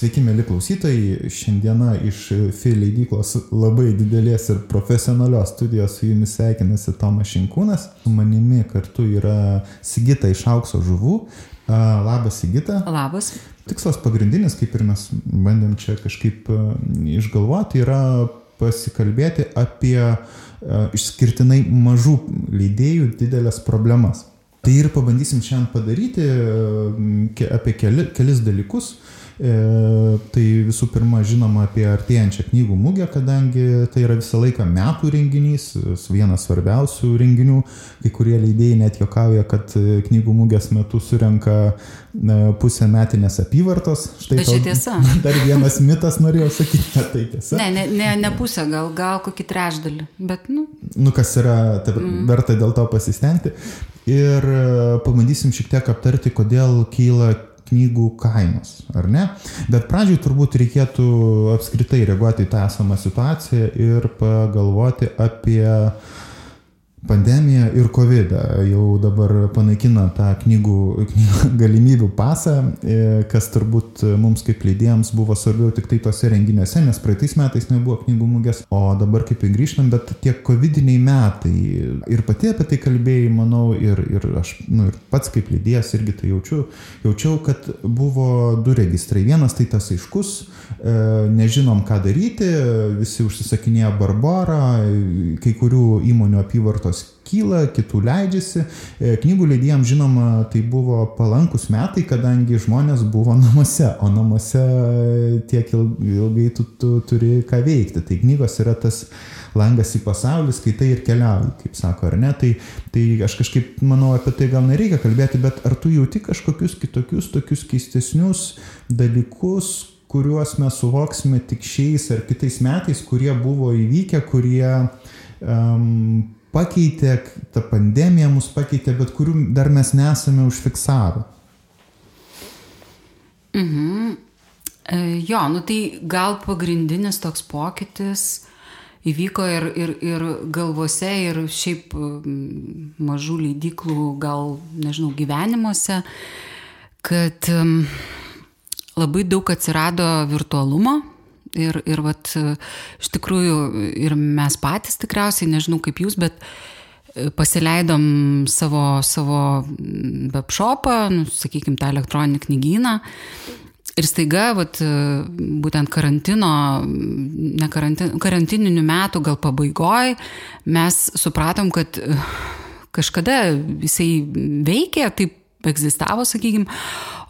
Sveiki, mėly klausytojai. Šiandieną iš FI leidyklos labai didelės ir profesionalios studijos su jumis sveikinasi Tomas Šinkūnas. Su manimi kartu yra Sigita iš aukso žuvų. Labas, Sigita. Labas. Tikslas pagrindinis, kaip ir mes bandėm čia kažkaip išgalvoti, yra pasikalbėti apie išskirtinai mažų leidėjų didelės problemas. Tai ir pabandysim šiandien padaryti apie keli, kelis dalykus. E, tai visų pirma, žinoma apie artėjančią knygų mugę, kadangi tai yra visą laiką metų renginys, vienas svarbiausių renginių. Kai kurie leidėjai net jokauja, kad knygų mugės metu surenka e, pusę metinės apyvartos. Štai tai tiesa. Dar vienas mitas norėjau sakyti, kad tai tiesa. Ne, ne, ne, ne pusę, gal, gal kokį trečdalį, bet, nu. Nu, kas yra ta, mm. verta dėl to pasistengti ir e, pabandysim šiek tiek aptarti, kodėl kyla knygų kainos, ar ne? Bet pradžioj turbūt reikėtų apskritai reaguoti į tą esamą situaciją ir pagalvoti apie pandemija ir COVID jau dabar panaikina tą knygų, galimybių pasą, e, kas turbūt mums kaip leidėjams buvo svarbiau tik tai tose renginiuose, nes praeitais metais nebuvo knygų mugės, o dabar kaip ir grįžtam, bet tie COVIDiniai metai ir pati apie tai kalbėjai, manau, ir, ir aš, nu, ir pats kaip leidėjas irgi tai jaučiu, jaučiau, kad buvo du registrai. Vienas tai tas aiškus, e, nežinom ką daryti, visi užsisakinėjo Barbarą, kai kurių įmonių apyvartos rinkos kyla, kitų leidžiasi. E, knygų leidėjams, žinoma, tai buvo palankus metai, kadangi žmonės buvo namuose, o namuose tiek ilgai tu, tu turi ką veikti. Tai knygos yra tas langas į pasaulį, skaitai ir keliauji, kaip sako, ar ne? Tai, tai aš kažkaip manau, apie tai gal nereikia kalbėti, bet ar tu jauti kažkokius kitokius, tokius keistesnius dalykus, kuriuos mes suvoksime tik šiais ar kitais metais, kurie buvo įvykę, kurie um, pakeitė, ta pandemija mus pakeitė, bet kurių dar mes nesame užfiksavę. Mhm. E, jo, nu tai gal pagrindinis toks pokytis įvyko ir, ir, ir galvose, ir šiaip mažų leidiklų, gal, nežinau, gyvenimuose, kad labai daug atsirado virtualumo Ir, ir vat, iš tikrųjų, ir mes patys tikriausiai, nežinau kaip jūs, bet e, pasileidom savo, savo webshopą, nu, sakykime, tą elektroninį knygyną. Ir staiga, vat, būtent karantino, ne karantin, karantininių metų gal pabaigoj, mes supratom, kad e, kažkada jisai veikė, taip egzistavo, sakykime,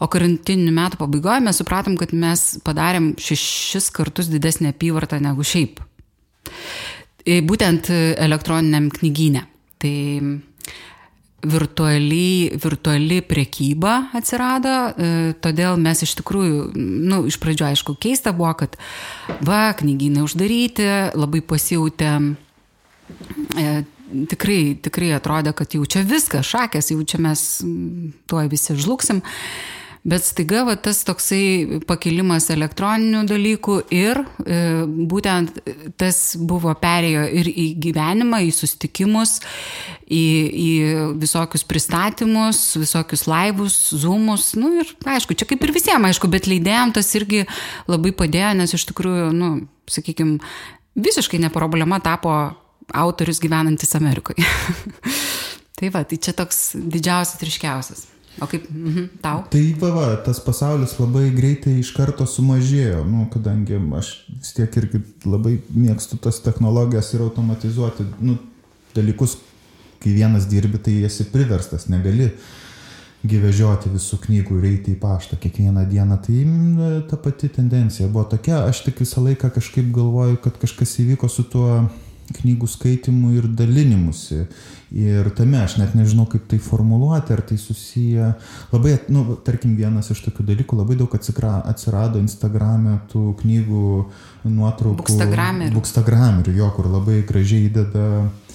o karantininių metų pabaigoje mes supratom, kad mes padarėm šešis kartus didesnį apyvartą negu šiaip. E, būtent elektroniniam knygynė. Tai virtuali, virtuali priekyba atsirado, e, todėl mes iš tikrųjų, nu, iš pradžio aišku, keista buvo, kad va, knygynai uždaryti, labai pasijautė e, tikrai, tikrai atrodė, kad jau čia viskas, šakės, jau čia mes tuoj visi žlugsim. Bet staiga va, tas toksai pakilimas elektroninių dalykų ir e, būtent tas buvo perėjo ir į gyvenimą, į sustikimus, į, į visokius pristatymus, visokius laivus, zoomus. Nu, ir aišku, čia kaip ir visiems, aišku, bet leidėjams tas irgi labai padėjo, nes iš tikrųjų, nu, sakykime, visiškai ne problema tapo autorius gyvenantis Amerikoje. tai va, tai čia toks didžiausias, ryškiausias. O kaip mhm, tau? Tai va, va, tas pasaulis labai greitai iš karto sumažėjo, nu, kadangi aš vis tiek irgi labai mėgstu tas technologijas ir automatizuoti nu, dalykus, kai vienas dirbi, tai esi priverstas, negali gyvežioti visų knygų ir eiti į paštą kiekvieną dieną. Tai ta pati tendencija buvo tokia, aš tik visą laiką kažkaip galvoju, kad kažkas įvyko su tuo knygų skaitimu ir dalinimusi. Ir tame aš net nežinau, kaip tai formuluoti, ar tai susiję. Labai, nu, tarkim, vienas iš tokių dalykų, labai daug atsikra, atsirado Instagram'e tų knygų nuotraukų. Bookstagramerių. Bookstagramerių, jo, kur labai gražiai įdeda E,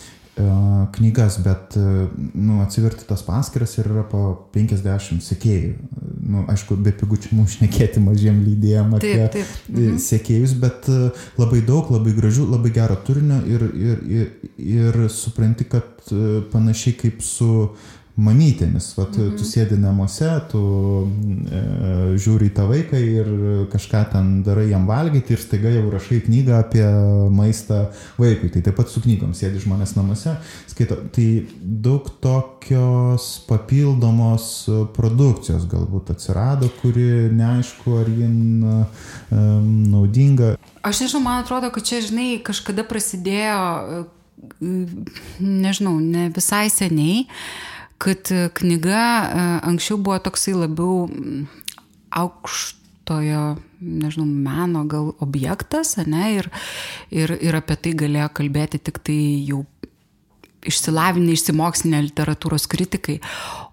knygas, bet e, nu, atsiverti tas paskiras ir yra po 50 sekėjų. Nu, aišku, be pigučių mums šnekėti mažiem lydėjim apie taip, taip. Mhm. sekėjus, bet e, labai daug, labai gražių, labai gero turinio ir, ir, ir, ir supranti, kad panašiai kaip su mamytėmis. Vat, mhm. Tu sėdi namuose, tu e, žiūri į tą vaiką ir kažką ten darai jam valgyti ir staiga jau rašai knygą apie maistą vaikui. Tai taip pat su knygom sėdi žmonės namuose, skaito. Tai daug tokios papildomos produkcijos galbūt atsirado, kuri neaišku, ar jin e, naudinga. Aš nežinau, man atrodo, kad čia, žinai, kažkada prasidėjo, nežinau, ne visai seniai. Uh, kad e, knyga e, anksčiau buvo toksai labiau aukštojo, nežinau, meno gal objektas, ne, ir, ir, ir apie tai galėjo kalbėti tik tai jau išsilavinę, išsimokslinę literatūros kritikai.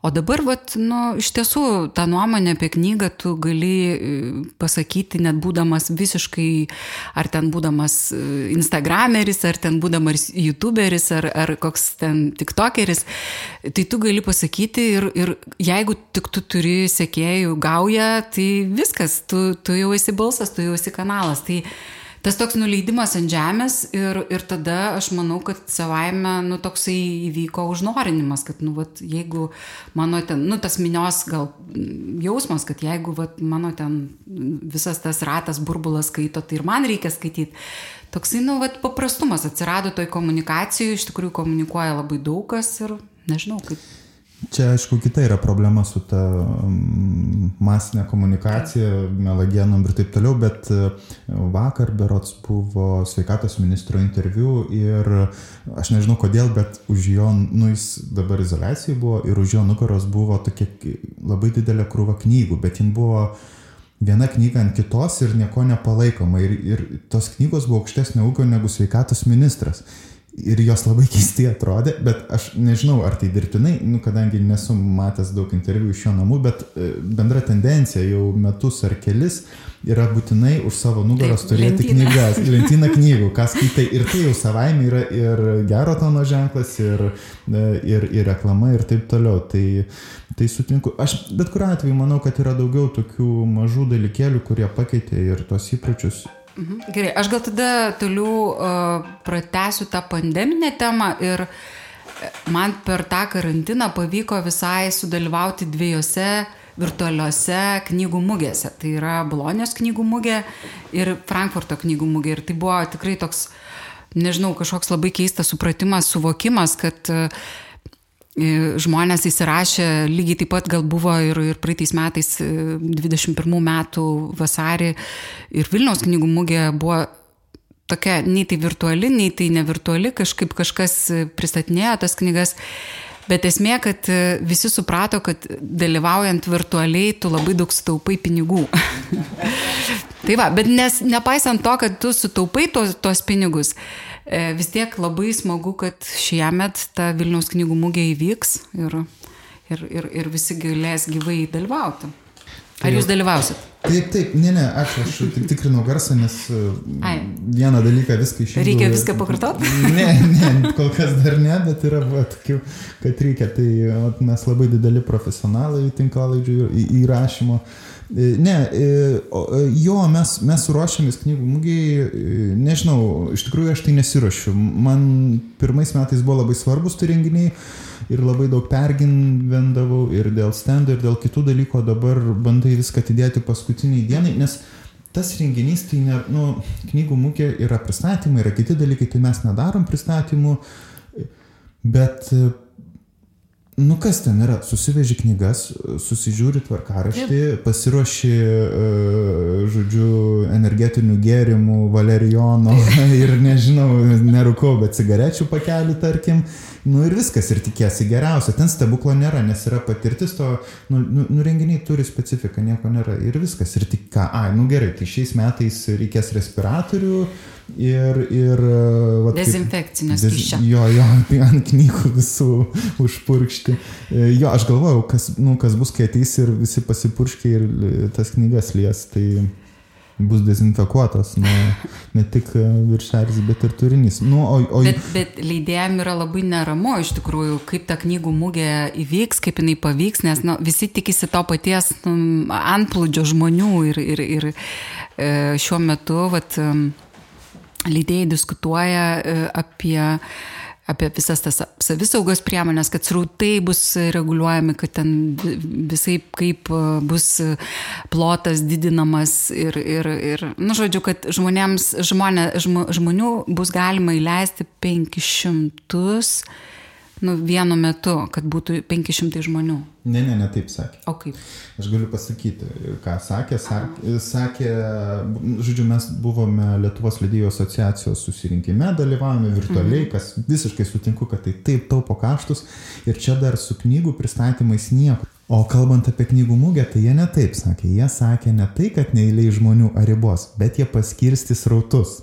O dabar, vat, nu, iš tiesų, tą nuomonę apie knygą tu gali e, pasakyti, net būdamas visiškai, ar ten būdamas e, Instagrameris, ar ten būdamas YouTuberis, ar, ar koks ten TikTokeris, tai tu gali pasakyti ir, ir jeigu tik tu turi sekėjų gaują, tai viskas, tu, tu jau esi balsas, tu jau esi kanalas. Tai, tas toks nuleidimas ant žemės ir, ir tada aš manau, kad savaime, nu, toksai įvyko užnorinimas, kad, nu, vat, jeigu mano ten, nu, tas minios gal jausmas, kad jeigu, vat, mano ten visas tas ratas burbulas skaito, tai ir man reikia skaityti. Toksai, nu, vat, paprastumas atsirado toj komunikacijoje, iš tikrųjų komunikuoja labai daug kas ir nežinau, kaip Čia, aišku, kita yra problema su ta um, masinė komunikacija, melagienom ir taip toliau, bet e, vakar berots buvo sveikatos ministro interviu ir aš nežinau kodėl, bet už jo, nu jis dabar izolacijai buvo ir už jo nugaros buvo tokia labai didelė krūva knygų, bet jin buvo viena knyga ant kitos ir nieko nepalaikoma. Ir, ir tos knygos buvo aukštesnio ūgio negu sveikatos ministras ir jos labai keistai atrodė, bet aš nežinau, ar tai dirbtinai, nu, kadangi nesu matęs daug interviu iš jo namų, bet e, bendra tendencija jau metus ar kelis yra būtinai už savo nugaros Taip, turėti lentyną. knygas, lentyną knygų, kas skaitai. Ir tai jau savaime yra ir gero tono ženklas, ir, e, ir, ir reklama, ir taip toliau. Tai, tai sutinku. Aš bet kuriuo atveju manau, kad yra daugiau tokių mažų dalykėlių, kurie pakeitė ir tos įpročius Mhm. Gerai, aš gal tada toliau uh, pratęsiu tą pandeminę temą ir e, man per tą karantiną pavyko visai sudalyvauti dviejose virtualiuose knygų mugėse. Tai yra Bolonijos knygų mugė ir Frankfurto knygų mugė. Ir tai buvo tikrai toks, nežinau, kažkoks labai keistas supratimas, suvokimas, kad uh, žmonės įsirašė, lygiai taip pat gal buvo ir, ir praeitais metais, 21 e, metų vasarį, ir Vilniaus knygų mugė buvo tokia, nei tai virtuali, nei tai nevirtuali, kažkaip kažkas pristatinėjo tas knygas. Bet esmė, kad e, visi suprato, kad dalyvaujant virtualiai tu labai daug sutaupai pinigų. tai va, bet nes, nepaisant to, kad tu sutaupai tos, tos pinigus, E, vis tiek labai smagu, kad šiemet ta Vilniaus knygų mugė įvyks ir, ir, ir, ir visi galės gyvai dalyvauti. Ar jūs dalyvausit? Taip, taip, ne, ne, aš, aš tik tikrinau garsą, nes e, Ai. vieną dalyką viską išėjau. Reikia viską pakartoti? Ne, ne, kol kas dar ne, bet yra va, tokių, kad reikia. Tai va, mes labai dideli profesionalai tinklalaidžių įrašymo. E, ne, e, e, jo, mes, mes ruošiamės knygų mugiai, nežinau, iš tikrųjų aš tai nesiuošiu. Man pirmais metais buvo labai svarbus tai renginiai ir labai daug pergyvendavau ir dėl stendo, ir dėl kitų dalykų, dabar bandai viską atidėti paskutiniai dienai, nes tas renginys, tai ne, nu, knygų mugė yra pristatymai, yra kiti dalykai, tai mes nedarom pristatymų, bet Nu kas ten yra, susiveži knygas, susižiūri tvarkaraštį, pasiruoši, uh, žodžiu, energetinių gėrimų, valerijono ir nežinau, nerūkau, bet cigarečių pakelių, tarkim, nu ir viskas, ir tikėsi geriausia. Ten stebuklo nėra, nes yra patirtis to, nu, nu, nu renginiai turi specifiką, nieko nėra ir viskas. Ir tik ką, ai, nu gerai, tai šiais metais reikės respiratorių ir... ir vat, Dezinfekcinio des, skysčio. Jo, jo, tai ant knygų visų užpurkšti. E, jo, aš galvojau, kas, nu, kas bus, kai ateis ir visi pasipurškia ir tas knygas lies. Tai bus dezinfekuotas, nu, ne tik e, viršelis, bet ir turinys. Nu, o, o... Bet, bet leidėjim yra labai neramu iš tikrųjų, kaip ta knygų mūgė įvyks, kaip jinai pavyks, nes nu, visi tikisi to paties nu, antplūdžio žmonių ir, ir, ir e, šiuo metu vat, leidėjai diskutuoja e, apie apie visas tas savisaugos priemonės, kad srautai bus reguliuojami, kad ten visai kaip e, bus plotas didinamas ir, ir, ir nu, žodžiu, kad žmonėms, žmonė, žmonių bus galima įleisti 500 nu, vienu metu, kad būtų 500 žmonių. Ne, ne, ne taip sakė. O kaip? Aš galiu pasakyti, ką sakė. Sakė, sakė žodžiu, mes buvome Lietuvos leidėjų asociacijos susirinkime, dalyvavome virtualiai, mhm. kas visiškai sutinku, kad tai taip taupo kaštus. Ir čia dar su knygų pristatymais nieko. O kalbant apie knygų mugę, tai jie ne taip sakė. Jie sakė ne tai, kad neįliai žmonių ar ribos, bet jie paskirstys rautus.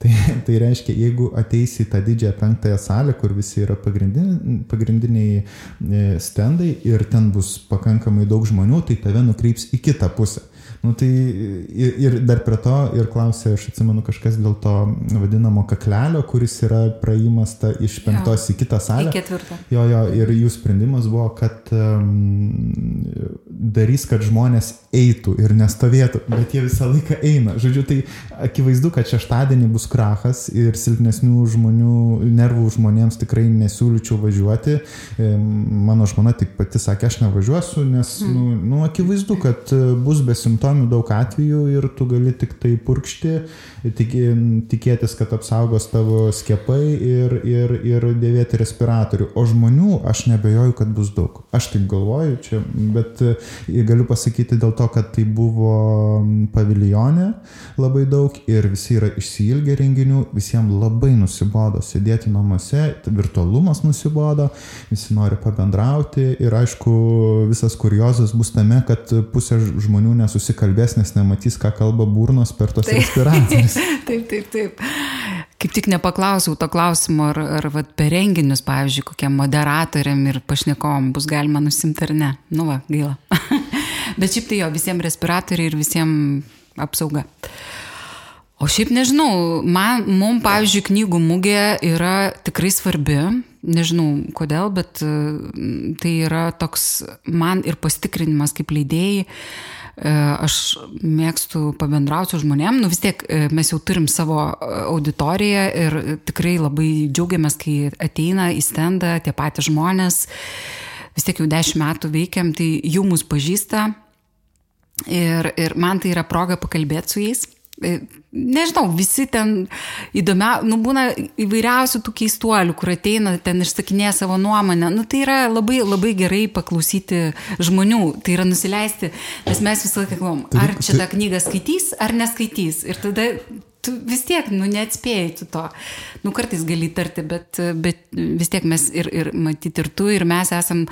Tai, tai reiškia, jeigu ateisi į tą didžiąją penktąją salę, kur visi yra pagrindiniai, pagrindiniai stendai ir ten bus pakankamai daug žmonių, tai tave nukreips į kitą pusę. Nu, tai ir, ir dar prie to ir klausė, aš atsimenu kažkas dėl to vadinamo kaklelio, kuris yra praėjimas ta, iš penktos jo. į kitą salę. Į ketvirtą. Jo, jo, ir jų sprendimas buvo, kad um, darys, kad žmonės eitų ir nestovėtų, bet jie visą laiką eina. Žodžiu, tai akivaizdu, kad šeštadienį bus krachas ir silpnesnių žmonių, nervų žmonėms tikrai nesiūlyčiau važiuoti. Mano žmona tik pati sakė, aš nevažiuosiu, nes, mm. nu, nu, akivaizdu, kad bus besimptomių simptomių daug atvejų ir tu gali tik tai purkšti, tikėtis, kad apsaugos tavo skiepai ir, ir, ir dėvėti respiratorių. O žmonių aš nebejoju, kad bus daug. Aš taip galvoju čia, bet e, galiu pasakyti dėl to, kad tai buvo paviljonė labai daug ir visi yra išsilgę renginių, visiems labai nusibodo sėdėti namuose, virtualumas nusibodo, visi nori pabendrauti ir aišku, visas kuriozas bus tame, kad pusė žmonių nesusikalbės kalbės, nes nematys, ką kalba burnos per tos taip, respiratorius. taip, taip, taip. Kaip tik nepaklausiau to klausimo, ar, ar vat, per renginius, pavyzdžiui, kokiem moderatoriam ir pašnekom bus galima nusimti ar ne. Nu, va, gaila. Bet šiaip tai jo, visiems respiratoriai ir visiems apsauga. O šiaip nežinau, man, mum, pavyzdžiui, knygų mugė yra tikrai svarbi, nežinau kodėl, bet tai yra toks man ir pastikrinimas kaip leidėjai aš mėgstu pabendrauti su žmonėm, nu vis tiek e, mes jau turim savo e, auditoriją ir tikrai labai džiaugiamės, kai ateina į stendą tie patys žmonės, vis tiek jau dešimt metų veikiam, tai jau mus pažįsta. Ir, ir man tai yra proga pakalbėti su jais. E, nežinau, visi ten įdomia, nu būna įvairiausių tų keistuolių, kur ateina, ten išsakinė savo nuomonę. Nu tai yra labai, labai gerai paklausyti žmonių, tai yra nusileisti, nes mes visą laiką kalbam, ar čia tą knygą skaitys, ar neskaitys. Ir tada tu vis tiek, nu, neatspėjai tu to. Nu, kartais gali tarti, bet, bet vis tiek mes ir, ir matyti ir tu, ir mes esam,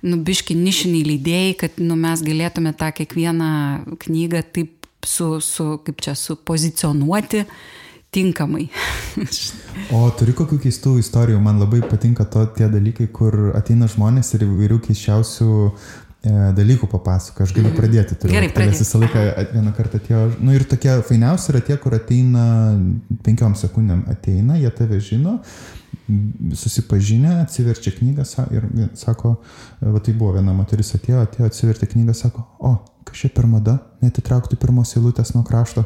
nu, biški nišiniai leidėjai, kad, nu, mes galėtume tą kiekvieną knygą taip su, su kaip čia, supozicionuoti tinkamai. o turi kokių keistų istorijų, man labai patinka to tie dalykai, kur ateina žmonės ir įvairių keiščiausių e, dalykų papasako. Aš galiu mhm. pradėti. Turiu, Gerai, pradėti. Nes visą laiką vieną kartą atėjo. Nu ir tokie fainiausi yra tie, kur ateina penkiom sekundėm ateina, jie tave žino, susipažinę, atsiverčia knygą ir sako, va tai buvo viena moteris atėjo, atėjo, atsivertė knygą, sako, o, kažkaip per mada, netitraukti pirmos eilutės nuo krašto.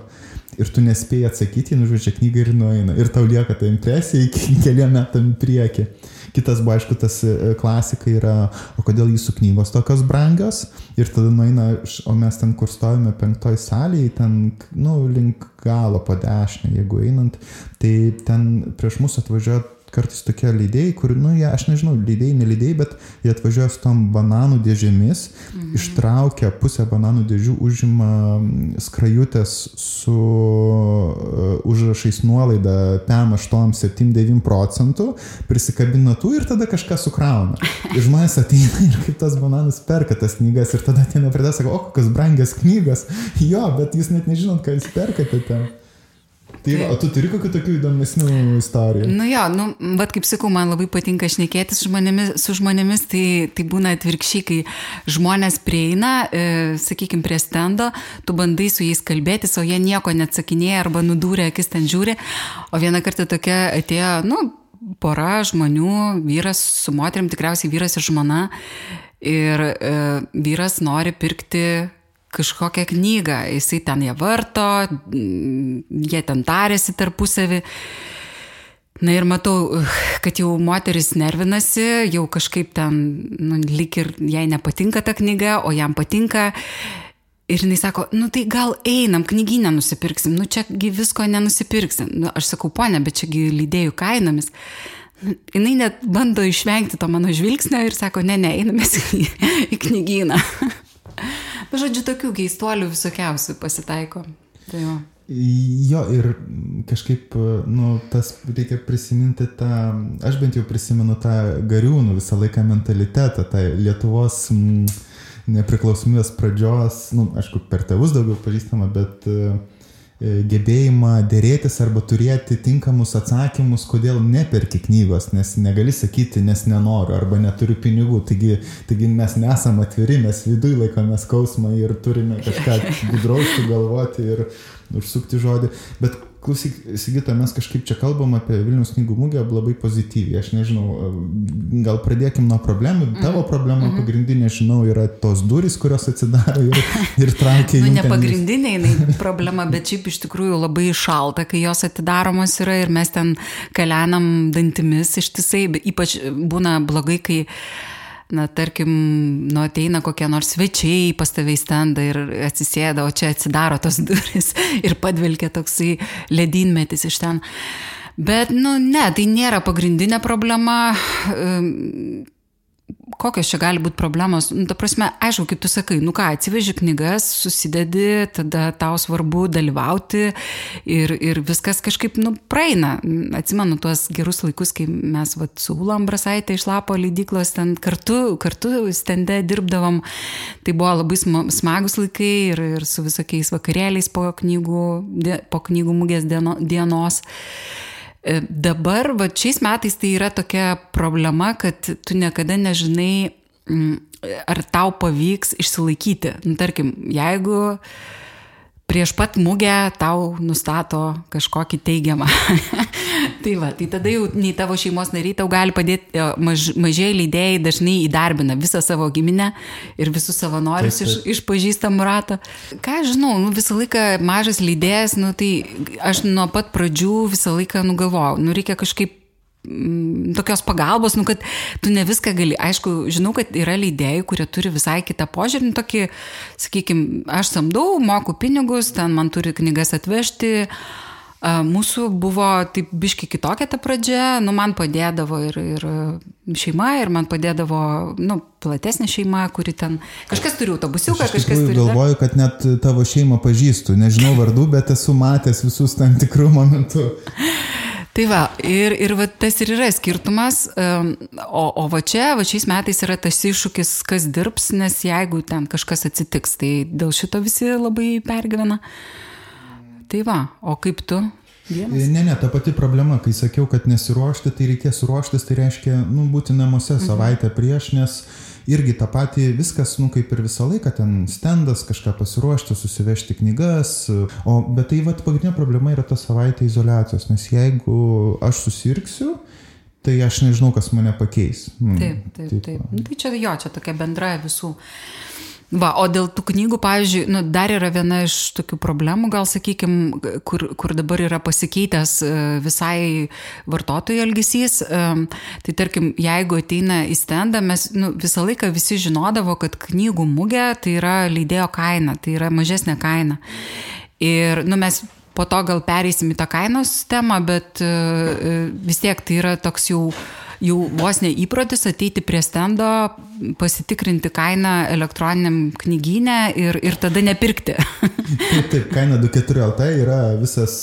Ir tu nespėjai atsakyti, nužudžia knygą ir nueina. Ir tau lieka ta impresija iki keliam metam prieki. Kitas buvo, aišku, tas e, klasika yra, o kodėl jūsų knygos tokios brangios? Ir tada nueina, o mes ten, kur stovime penktoj salėje, ten, nu, link galo po dešinę, jeigu einant, tai ten prieš mus atvažiuoja kartais tokie leidėjai, kur, nu, jie, aš nežinau, leidėjai, nelydėjai, bet jie atvažiuoja su tom bananų dėžėmis, mhm. ištraukia pusę bananų dėžių, užima skrajutės su uh, užrašais nuolaida PM 8-7-9 procentų, prisikabina tų ir tada kažką sukrauna. Ir žmonės ateina ir kaip tas bananus perka tas knygas ir tada ateina prie tas, sako, o kokios brangios knygos. Jo, bet jūs net nežinot, ką jūs perkate ten. Tai va, o tu turi kokių tokių įdomesnių istorijų? Nu jo, nu, bet kaip sakau, man labai patinka šnekėti su žmonėmis, su žmonėmis tai, tai būna atvirkščiai, kai žmonės prieina, e, sakykime, prie stendo, tu bandai su jais kalbėtis, o jie nieko neatsakinėja arba nudūrė akis ten žiūri, o vieną kartą tokia atėjo, nu, pora žmonių, vyras su moterim, tikriausiai vyras ir žmona, ir e, vyras nori pirkti kažkokią knygą, jisai ten ją varto, jie ten tarėsi tarpusavį. Na ir matau, kad jau moteris nervinasi, jau kažkaip ten, nu, lik ir jai nepatinka ta knyga, o jam patinka. Ir jinai sako, nu tai gal einam, knyginę nusipirksim, nu čiagi visko nenusipirksim. Nu, aš sakau, ponė, bet čiagi lydėjų kainomis. Nu, jinai net bando išvengti to mano žvilgsnio ir sako, ne, ne, einamės į, į knygyną. Žodžiu, tokių keistuolių visokiausių pasitaiko. Tai jo. Jo, ir kažkaip, nu, tas reikia prisiminti tą, aš bent jau prisimenu tą gariūnų visą laiką mentalitetą, tą Lietuvos m, nepriklausomybės pradžios, nu, aišku, per tėvus daugiau pažįstama, bet uh, gebėjimą dėrėtis arba turėti tinkamus atsakymus, kodėl neperki knygos, nes negali sakyti, nes nenoriu arba neturiu pinigų. Taigi, taigi mes nesame atviri, mes viduje laikome skausmą ir turime kažką gudraus sugalvoti ir užsukti žodį. Bet Klausyk, Sigita, mes kažkaip čia kalbam apie Vilnius knygų mugę labai pozityviai. Aš nežinau, gal pradėkim nuo problemų. Mhm. Tavo problema mm -hmm. pagrindinė, žinau, yra tos durys, kurios atsidaro ir, ir traukia. nu, ne pagrindinė jinai problema, bet šiaip iš tikrųjų labai šalta, kai jos atidaromos yra ir mes ten kalenam dantimis ištisai, ypač būna blogai, kai na, tarkim, nu, ateina kokie nors svečiai pas tave į standą ir atsisėda, o čia atsidaro tos duris ir padvilkia toksai ledynmetis iš ten. Bet, nu, ne, tai nėra pagrindinė problema kokios čia gali būti problemos? Nu, ta prasme, aišku, kaip tu sakai, nu ką, atsiveži knygas, susidedi, tada tau svarbu dalyvauti ir, ir viskas kažkaip, nu, praeina. Atsimenu tuos gerus laikus, kai mes, va, su Ula Ambrasaitė iš Lapo leidyklos ten kartu, kartu stende dirbdavom. Tai buvo labai smagus laikai ir, ir su visokiais vakarėliais po knygų, po knygų mugės dienos. E, dabar, va šiais metais tai yra tokia problema, kad tu niekada nežinai, mm, ar tau pavyks išsilaikyti. Nu, tarkim, jeigu prieš pat mugę tau nustato kažkokį teigiamą tai va, tai tada jau nei tavo šeimos nariai tau gali padėti, maž, mažieji leidėjai dažnai įdarbina visą savo giminę ir visus savanorius iš, iš pažįstamų rato. Ką aš žinau, nu, visą laiką mažas leidėjas, nu, tai aš nuo pat pradžių visą laiką nugalvojau, nu, reikia kažkaip tokios pagalbos, nu, kad tu ne viską gali. Aišku, žinau, kad yra leidėjai, kurie turi visai kitą požiūrį, nu, tokį, sakykime, aš samdau, moku pinigus, ten man turi knygas atvežti, Mūsų buvo taip biški kitokia ta pradžia, nu, man padėdavo ir, ir šeima, ir man padėdavo nu, platesnė šeima, kuri ten kažkas turi autobusiuką, kažkas turi. Galvoju, kad net tavo šeimą pažįstu, nežinau vardų, bet esu matęs visus tam tikrų momentų. Tai va, ir, ir va, tas ir yra skirtumas, o, o va čia, va šiais metais yra tas iššūkis, kas dirbs, nes jeigu ten kažkas atsitiks, tai dėl šito visi labai pergyvena. Uh, Tai va, o kaip tu? Vienas? Ne, ne, ta pati problema, kai sakiau, kad nesiruošti, tai reikės ruoštis, tai reiškia, nu, būti namuose mhm. savaitę prieš, nes irgi tą patį viskas, nu, kaip ir visą laiką, ten stendas, kažką pasiruošti, susivežti knygas, o, bet tai vad pagrindinė problema yra ta savaitė izolacijos, nes jeigu aš susirksiu, tai aš nežinau, kas mane pakeis. Hmm, taip, taip, taip. taip. Nu, tai čia jo, čia tokia bendra visų Va, o dėl tų knygų, pavyzdžiui, nu, dar yra viena iš tokių problemų, gal sakykime, kur, kur dabar yra pasikeitęs e, visai vartotojų elgesys. E, tai tarkim, jeigu ateina į stendą, mes nu, visą laiką visi žinodavo, kad knygų mugė tai yra leidėjo kaina, tai yra mažesnė kaina. Ir nu, mes po to gal pereisim į tą kainos temą, bet e, vis tiek tai yra toks jau jau vos ne įprotis ateiti prie stendo, pasitikrinti kainą elektroniniam knygynę ir, ir tada nepirkti. taip, taip, kaina 24 LT yra visas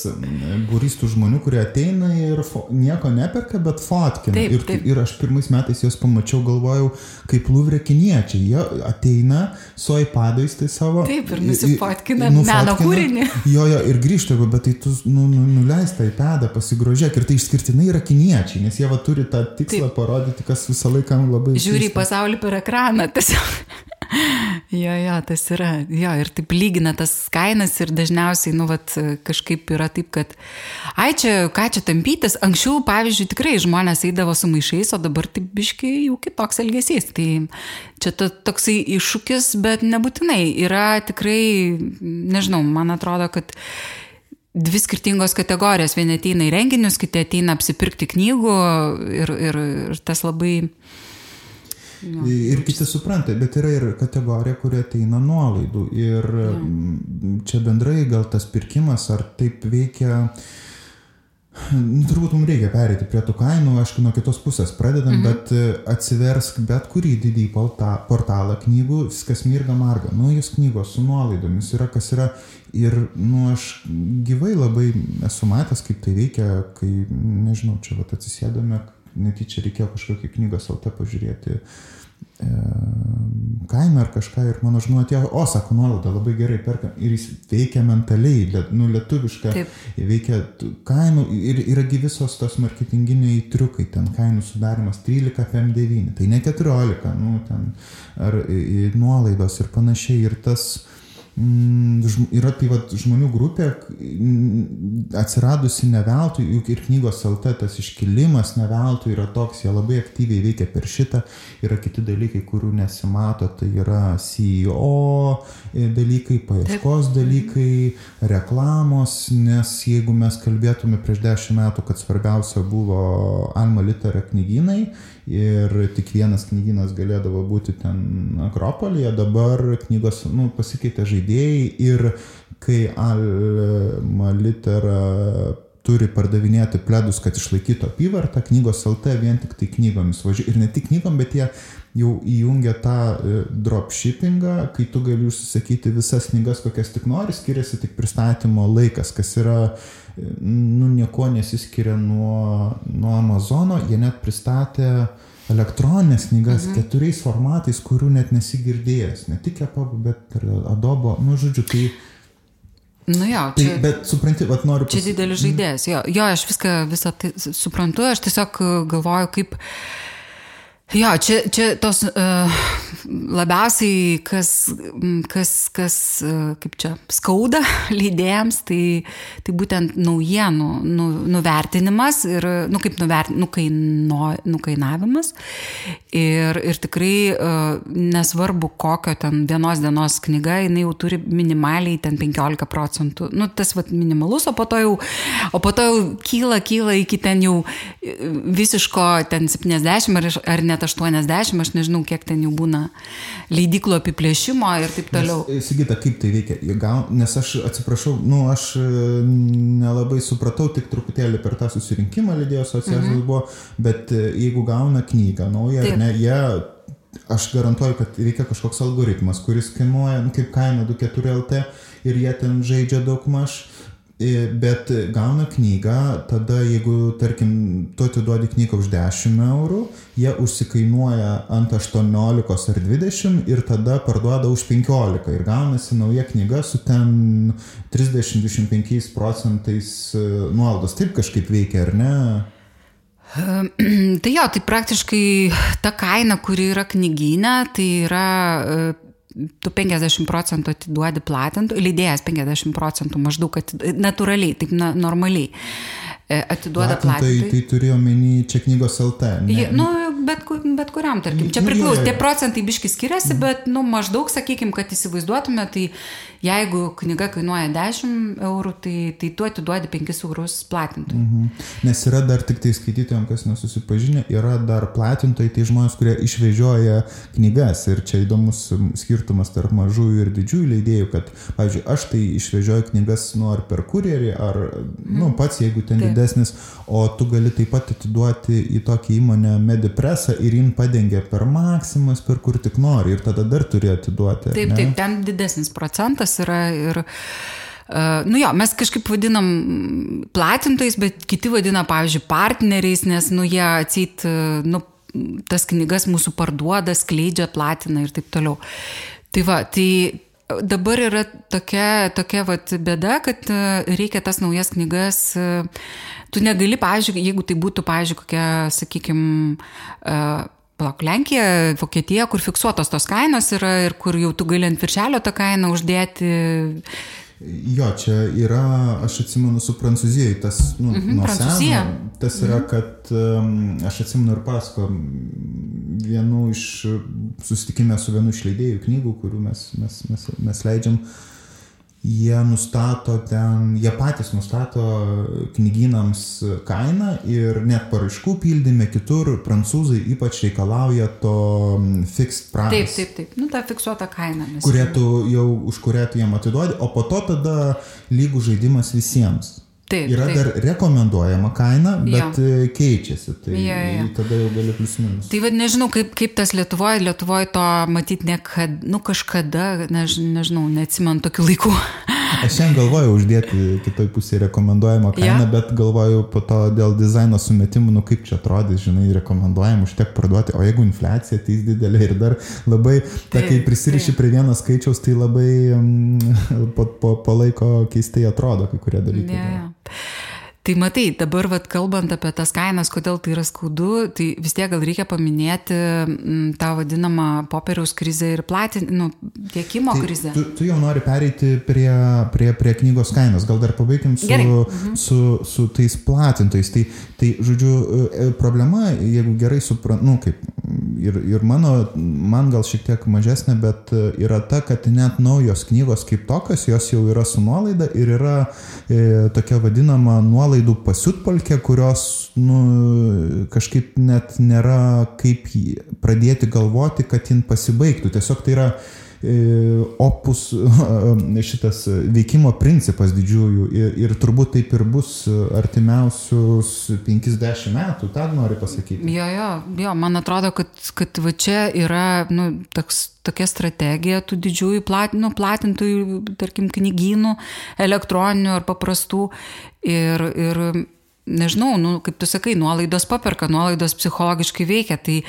būrys tų žmonių, kurie ateina ir fo, nieko neperka, bet fotkina. Taip, ir, taip. ir aš pirmais metais juos pamačiau, galvojau, kaip lūvrė kiniečiai. Jie ateina su iPadais tai savo. Taip, ir nusifotkina meno kūrinį. Jo, jo, ir grįžta, bet tai tu nu, nu, nuleis tą iPadą, pasigrožėk. Ir tai išskirtinai yra kiniečiai, nes jie va turi tą tikslą Taip. parodyti, kas visą laiką labai... Žiūri į pasaulį per ekraną tiesiog. jo, jo, tas yra. Jo, ir taip lygina tas kainas ir dažniausiai, nu, vat, kažkaip yra taip, kad, ai čia, ką čia tampytis, anksčiau, pavyzdžiui, tikrai žmonės eidavo su maišais, o dabar taip biški jau kitoks elgesys. Tai čia ta, toksai iššūkis, bet nebūtinai. Yra tikrai, nežinau, man atrodo, kad dvi skirtingos kategorijos. Vieni ateina į renginius, kiti ateina apsipirkti knygų ir, ir, ir tas labai... Jo. Ir kiti supranta, bet yra ir kategorija, kurie ateina nuolaidų. Ir ja. čia bendrai gal tas pirkimas, ar taip veikia Nu, turbūt mums reikia perėti prie tų kainų, aišku, nuo kitos pusės pradedam, mhm. bet e, atsiversk bet kurį didį portalą knygų, viskas mirga marga. Nu, jūs knygos su nuolaidomis yra, kas yra. Ir, nu, aš gyvai labai esu matęs, kaip tai veikia, kai, nežinau, čia vat atsisėdome, netyčia reikėjo kažkokį knygą SLT pažiūrėti. Uh, kaime ar kažką ir mano žmona atėjo, o sako, nuolaida labai gerai perka ir jis veikia mentaliai, nu, lietuviška, Taip. veikia kainų ir yragi visos tos marketinginiai triukai, ten kainų sudarimas 13 FM9, tai ne 14, nu, ten ar nuolaidos ir panašiai. Ir tas yra tai vat, žmonių grupė mm, atsiradusi ne veltui, juk ir knygos LT tas iškilimas ne veltui yra toks, jie labai aktyviai veikia per šitą, yra kiti dalykai, kurių nesimato, tai yra CEO e, dalykai, paieškos dalykai, reklamos, nes jeigu mes kalbėtume prieš dešimt metų, kad svarbiausia buvo Alma Litera knygynai, ir tik vienas knygynas galėdavo būti ten Akropolyje, dabar knygos nu, pasikeitė žaidėjai ir kai Alma Litera turi pardavinėti pledus, kad išlaikytų apyvartą, knygos LT vien tik tai knygomis važiuoja. Ir ne tik knygom, bet jie jau įjungia tą e, dropshippingą, kai tu gali užsisakyti visas knygas, kokias tik nori, skiriasi tik pristatymo laikas, kas yra uh, nu, nieko nesiskiria nuo, nuo Amazono, jie net pristatė elektroninės knygas mhm. keturiais formatais, kurių net nesigirdėjęs, ne tik EPUB, bet ir Adobe, nu, žodžiu, tai... Nu jo, tai, čia, bet supranti, vad noriu pasakyti. Čia didelis žaidėjas, jo, jo, aš viską visą tai suprantu, aš tiesiog galvoju, kaip... Jo, čia, čia tos uh, labiausiai, kas, kas, kas uh, kaip čia, skauda leidėjams, tai, tai būtent naujienų nu, nuvertinimas ir, nu, kaip nuvert, nukaino, nukainavimas. Ir, ir tikrai uh, nesvarbu, kokio ten vienos dienos knyga, jinai jau turi minimaliai ten 15 procentų. Nu, tas vat, minimalus, o po to jau, o po to jau kyla, kyla iki ten jau visiško ten 70 ar, ar net 80, aš nežinau, kiek ten jau būna leidiklo apiplėšimo ir taip toliau. Nes, Sigita, kaip tai veikia? Nes aš atsiprašau, nu, aš e, nelabai supratau, tik truputėlį per tą susirinkimą lydėjo asociacijos mhm. buvo, bet e, jeigu gauna knygą naują, ne, jie aš garantuoju, kad reikia kažkoks algoritmas, kuris kainuoja, nu, kaip kaina 24 LT ir jie ten žaidžia daug maž bet gauna knygą, tada jeigu, tarkim, tu atiduodi knygą už 10 eurų, jie užsikainuoja ant 18 ar 20 ir tada parduoda už 15 ir gaunasi nauja knyga su ten 30-25 procentais e, nuolaidos. Taip kažkaip veikia, ar ne? Tai jo, tai praktiškai ta kaina, kuri yra knyginė, tai yra e, tu 50 procentų atiduodi platintų, leidėjas 50 procentų maždaug, natūraliai, taip na, normaliai e, atiduoda platintojai. Tai, tai turiu omeny čia knygos LT. Ne? Nu, bet, bet kuriam, tarkim, čia nu, priklauso, tie procentai biški skiriasi, bet, nu, maždaug, sakykim, kad įsivaizduotume, tai Jeigu knyga kainuoja 10 eurų, tai, tai tu atiduodi 5 eurus platintojui. Mhm. Nes yra dar tik tai skaitytojams, kas nesusipažinę, yra dar platintojai, tai žmonės, kurie išvežioja knygas. Ir čia įdomus skirtumas tarp mažųjų ir didžiųjų leidėjų, kad, pavyzdžiui, aš tai išvežioju knygas nu ar per kurjerį, ar, mhm. nu, pats, jeigu ten taip. didesnis, o tu gali taip pat atiduoti į tokią įmonę Medipresą ir jin padengia per maksimas, per kur tik nori. Ir tada dar turi atiduoti. Taip, ne? taip, ten didesnis procentas yra ir Uh, nu jo, mes kažkaip vadinam platintojais, bet kiti vadina, pavyzdžiui, partneriais, nes, nu, jie atseit, nu, tas knygas mūsų parduoda, skleidžia, platina ir taip toliau. Tai va, tai dabar yra tokia, tokia vat, bėda, kad reikia tas naujas knygas, tu negali, pavyzdžiui, jeigu tai būtų, pavyzdžiui, kokia, sakykime, Palauk, Lenkija, Vokietija, kur fiksuotos tos kainos yra ir kur jau tu gali ant viršelio tą kainą uždėti. Jo, čia yra, aš atsimenu su Prancūzijai, tas nu, mm -hmm, nuo Prancūzija. seno, tas yra, mm -hmm. kad um, aš atsimenu ir pasko vienu iš susitikime su vienu iš leidėjų knygų, kurių mes, mes, mes, mes leidžiam. Jie nustato ten, jie patys nustato knygynams kainą ir net paraiškų pildyme kitur prancūzai ypač reikalauja to fixed price. Taip, taip, taip, nu ta fiksuota kaina. Kurie tu jau, už kurią tu jiem atiduodi, o po to tada lygų žaidimas visiems. Taip, Yra taip. dar rekomenduojama kaina, bet Jo. e, keičiasi. Tai Jo, jo. tada jau gali plius minus. Tai vad nežinau, kaip, kaip tas Lietuvoje, Lietuvoje to matyti nekad, nu kažkada, než, nežinau, neatsimenu tokių laikų. Aš šiandien galvojau uždėti kitoj pusėje rekomenduojamą kainą, Jo. bet galvojau po to dėl dizaino sumetimų, nu kaip čia atrodys, žinai, rekomenduojam užtek parduoti, o jeigu infliacija ateis didelė ir dar labai, ta, kai prisiriši prie vieno skaičiaus, tai labai mm, po, po, po laiko keistai atrodo kai kurie dalykai. Ne, ja. Tai matai, dabar vat, kalbant apie tas kainas, kodėl tai yra skaudu, tai vis tiek gal reikia paminėti m, tą vadinamą popieriaus krizę ir platin, nu, tiekimo Tai krizę. Tu, tu jau nori pereiti prie, prie, prie knygos kainos. Gal dar pabaikim su, Gerai. Mhm. su, su tais platintojais. Tai, tai, žodžiu, e, problema, jeigu gerai suprantu, nu, kaip ir, ir mano, man gal šiek tiek mažesnė, bet e, yra ta, kad net naujos knygos kaip tokios, jos jau yra su nuolaida ir yra e, tokia vadinama nuolaidų pasiutpolkė, kurios nu, kažkaip net nėra kaip pradėti galvoti, kad jin pasibaigtų. Tiesiog tai yra opus šitas veikimo principas didžiųjų ir, ir turbūt taip ir bus artimiausius 50 metų, tą noriu pasakyti. Jo, jo, jo, man atrodo, kad, kad va čia yra nu, toks, tokia strategija tų didžiųjų plat, nu, platintojų, tarkim, knygynų, elektroninių ar paprastų. Ir, ir nežinau, nu, kaip tu sakai, nuolaidos paperka, nuolaidos psichologiškai veikia, tai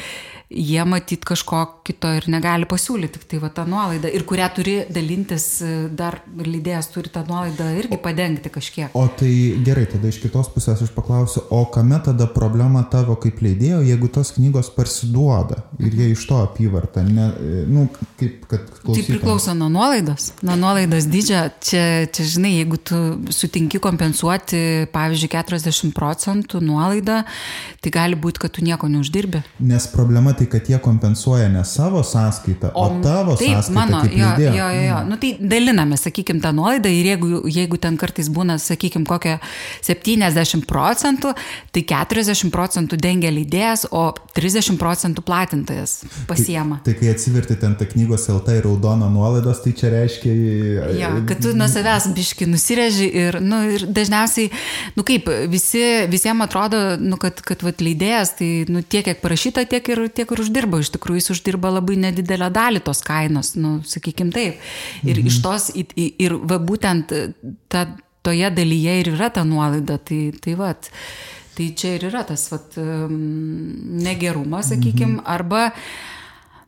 jie matyt kažko kito ir negali pasiūlyti, tik tai va ta nuolaida. Ir kurią turi dalintis, dar lydėjas turi tą nuolaidą irgi padengti kažkiek. O tai gerai, tada iš kitos pusės aš paklausiu, o kame tada problema tavo kaip leidėjo, jeigu tos knygos parsiduoda ir jie iš to apyvartą, ne, nu, kaip kad Tai klausytojams. priklauso nuo nuolaidos. Nuo nuolaidos dydžio. Čia, čia, žinai, jeigu tu sutinki kompensuoti, pavyzdžiui, 40 procentų nuolaidą, tai gali būti, kad tu nieko neuždirbi. Nes problema tai, kad jie kompensuoja ne savo sąskaitą, o, o tavo taip, sąskaitą. mano, jo, jo, jo, jo. Nu, tai daliname, sakykime, tą nuolaidą ir jeigu, jeigu ten kartais būna, sakykime, kokia 70 procentų, tai 40 procentų dengia leidėjas, o 30 procentų platintojas pasiema. Tai, tai kai atsiverti ten tą knygos LT ir raudoną nuolaidos, tai čia reiškia... Ja, kad tu nuo savęs biški nusireži ir, nu, ir dažniausiai, nu kaip, visi, visiems atrodo, nu, kad, kad vat, leidėjas, tai nu, tiek, kiek parašyta, tiek ir, tiek ir uždirba. Iš tikrųjų, jis uždirba labai nedidelę dalį tos kainos, nu, sakykim taip. Ir mhm. iš tos, ir, ir va, būtent ta, toje dalyje ir yra ta nuolaida. Tai, tai vat. Tai čia ir yra tas vat, negerumas, sakykim, mhm. arba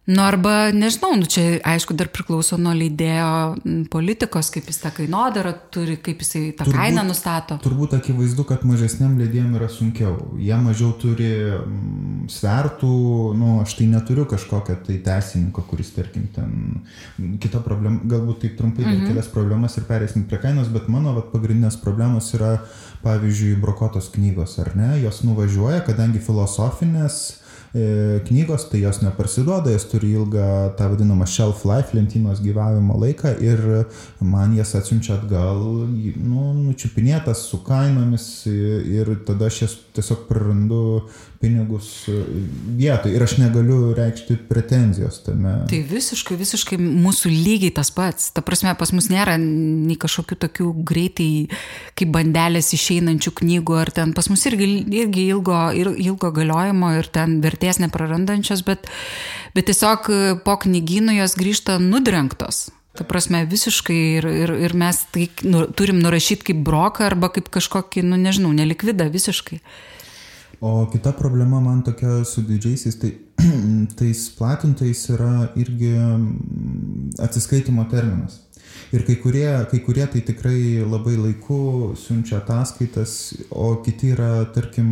Nu, arba, nežinau, nu, čia aišku dar priklauso nuo leidėjo politikos, kaip jis tą kainodarą turi, kaip jisai tą turbūt, kainą nustato. Turbūt akivaizdu, kad mažesniam leidėjim yra sunkiau. Jie mažiau turi svertų, nu, aš tai neturiu kažkokio tai teisininko, kuris, tarkim, ten kita problema, galbūt taip trumpai mhm. kelias problemas ir perėsim prie kainos, bet mano vat, pagrindinės problemos yra, pavyzdžiui, brokotos knygos, ar ne, jos nuvažiuoja, kadangi filosofinės knygos, tai jos neparsiduoda, jos turi ilgą tą vadinamą shelf life, lentynos gyvavimo laiką ir man jas atsiunčia atgal, nu, nučiupinėtas su kainomis ir tada aš jas tiesiog prarandu pinigus vietoj ir aš negaliu reikšti pretenzijos tame. Tai visiškai, visiškai mūsų lygiai tas pats. Ta prasme, pas mus nėra nei kažkokių tokių greitai kaip bandelės išeinančių knygų, ar ten pas mus irgi, irgi ilgo, ilgo galiojimo ir ten vertės neprarandančios, bet, bet tiesiog po knygynų jos grįžta nudrenktos. Ta prasme, visiškai ir, ir, ir mes tai nu, turim nurašyti kaip broką arba kaip kažkokį, nu nežinau, nelikvidą visiškai. O kita problema man tokia su didžiaisiais, tai tais platintojais yra irgi atsiskaitimo terminas. Ir kai kurie, kai kurie tai tikrai labai laiku siunčia ataskaitas, o kiti yra, tarkim,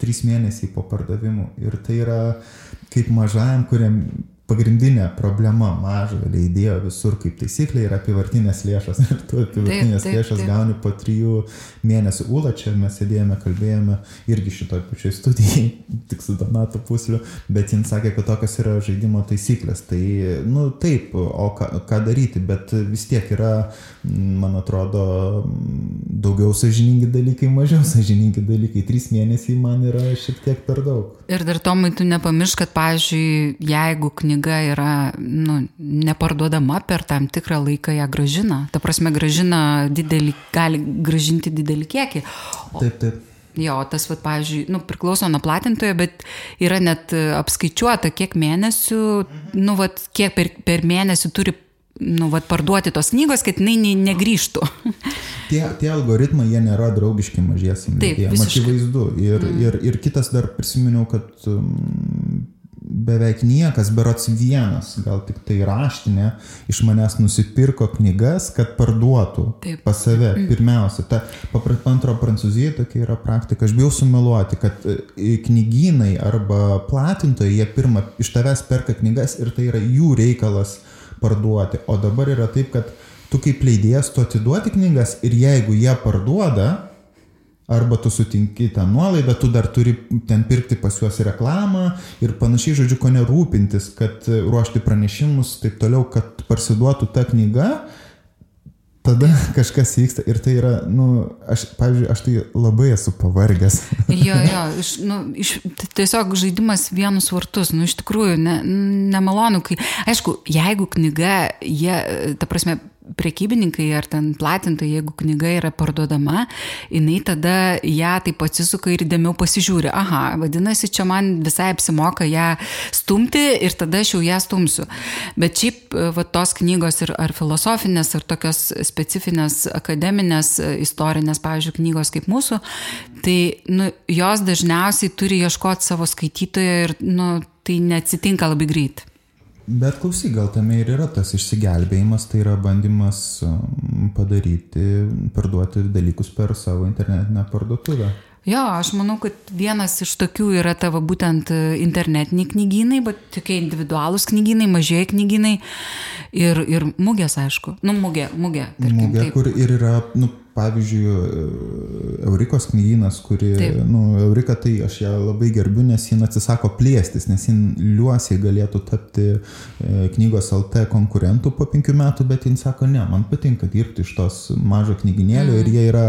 trys mėnesiai po pardavimų. Ir tai yra kaip mažajam, kuriam pagrindinė problema mažojo leidėjo visur kaip taisyklė yra apivartinės lėšos. Ir tu apivartinės lėšas taip. gauni po trijų mėnesių. Ula, čia mes sėdėjome, kalbėjome irgi šitoj pačioj studijai, tik su Donato pusliu, bet jin sakė, kad tokios yra žaidimo taisyklės. Tai, nu taip, o ką, ką daryti, bet vis tiek yra, man atrodo, daugiau sažiningi dalykai, mažiau sažiningi dalykai. Trys mėnesiai man yra šiek tiek per daug. Ir dar Tomai, tu nepamiršk, kad, pavyzdžiui, jeigu knyga yra nu, neparduodama per tam tikrą laiką, ją gražina. Ta prasme, gražina didelį, gali gražinti didelį kiekį. O, taip, taip. Jo, tas, va, pavyzdžiui, nu, priklauso nuo platintojo, bet yra net apskaičiuota, kiek mėnesių, nu, va, kiek per, per mėnesį turi nu, vat, parduoti tos knygos, kad jinai negrįžtų. tie, tie algoritmai, jie nėra draugiški mažiesiam leidėjams. Akivaizdu. Ir, mm. ir, ir kitas dar prisiminiau, kad um, beveik niekas, berots vienas, gal tik tai raštinė, iš manęs nusipirko knygas, kad parduotų Taip. pas save. Mm. Pirmiausia, ta antro Prancūzijoje tokia yra praktika. Aš bijau sumeluoti, kad e, knygynai arba platintojai, jie pirmą iš tavęs perka knygas ir tai yra jų reikalas parduoti. O dabar yra taip, kad tu kaip leidėjas tu atiduoti knygas ir jeigu jie parduoda, arba tu sutinki tą nuolaidą, tu dar turi ten pirkti pas juos reklamą ir panašiai, žodžiu, ko nerūpintis, kad ruošti pranešimus, taip toliau, kad parsiduotų ta knyga, tada kažkas vyksta ir tai yra, nu, aš, pavyzdžiui, aš tai labai esu pavargęs. jo, jo, iš, nu, iš, tiesiog žaidimas vienus vartus, nu, iš tikrųjų, ne, nemalonu, kai, aišku, jeigu knyga, jie, ta prasme, prekybininkai ar ten platintojai, jeigu knyga yra parduodama, jinai tada ją taip atsisuka ir įdėmiau pasižiūri. Aha, vadinasi, čia man visai apsimoka ją stumti ir tada aš jau ją stumsiu. Bet šiaip va, tos knygos ir ar filosofinės, ar tokios specifinės akademinės, istorinės, pavyzdžiui, knygos kaip mūsų, tai nu, jos dažniausiai turi ieškoti savo skaitytojo ir nu, tai neatsitinka labai greit. Bet klausyk, gal tame ir yra tas išsigelbėjimas, tai yra bandymas um, padaryti, parduoti dalykus per savo internetinę parduotuvę. Jo, aš manau, kad vienas iš tokių yra tavo būtent internetiniai knygynai, bet tokie individualūs knygynai, mažieji knygynai ir, ir mugės, aišku. Nu, mugė, mugė. Tarkim, mugė, taip. kur ir yra, nu, pavyzdžiui, Eurikos knygynas, kuri, Taip. nu, Eurika tai aš ją labai gerbiu, nes jin atsisako plėstis, nes jin liuosiai galėtų tapti e, knygos LT konkurentų po penkių metų, bet jin sako, ne, man patinka dirbti iš tos mažo knyginėlio mm. ir jie yra,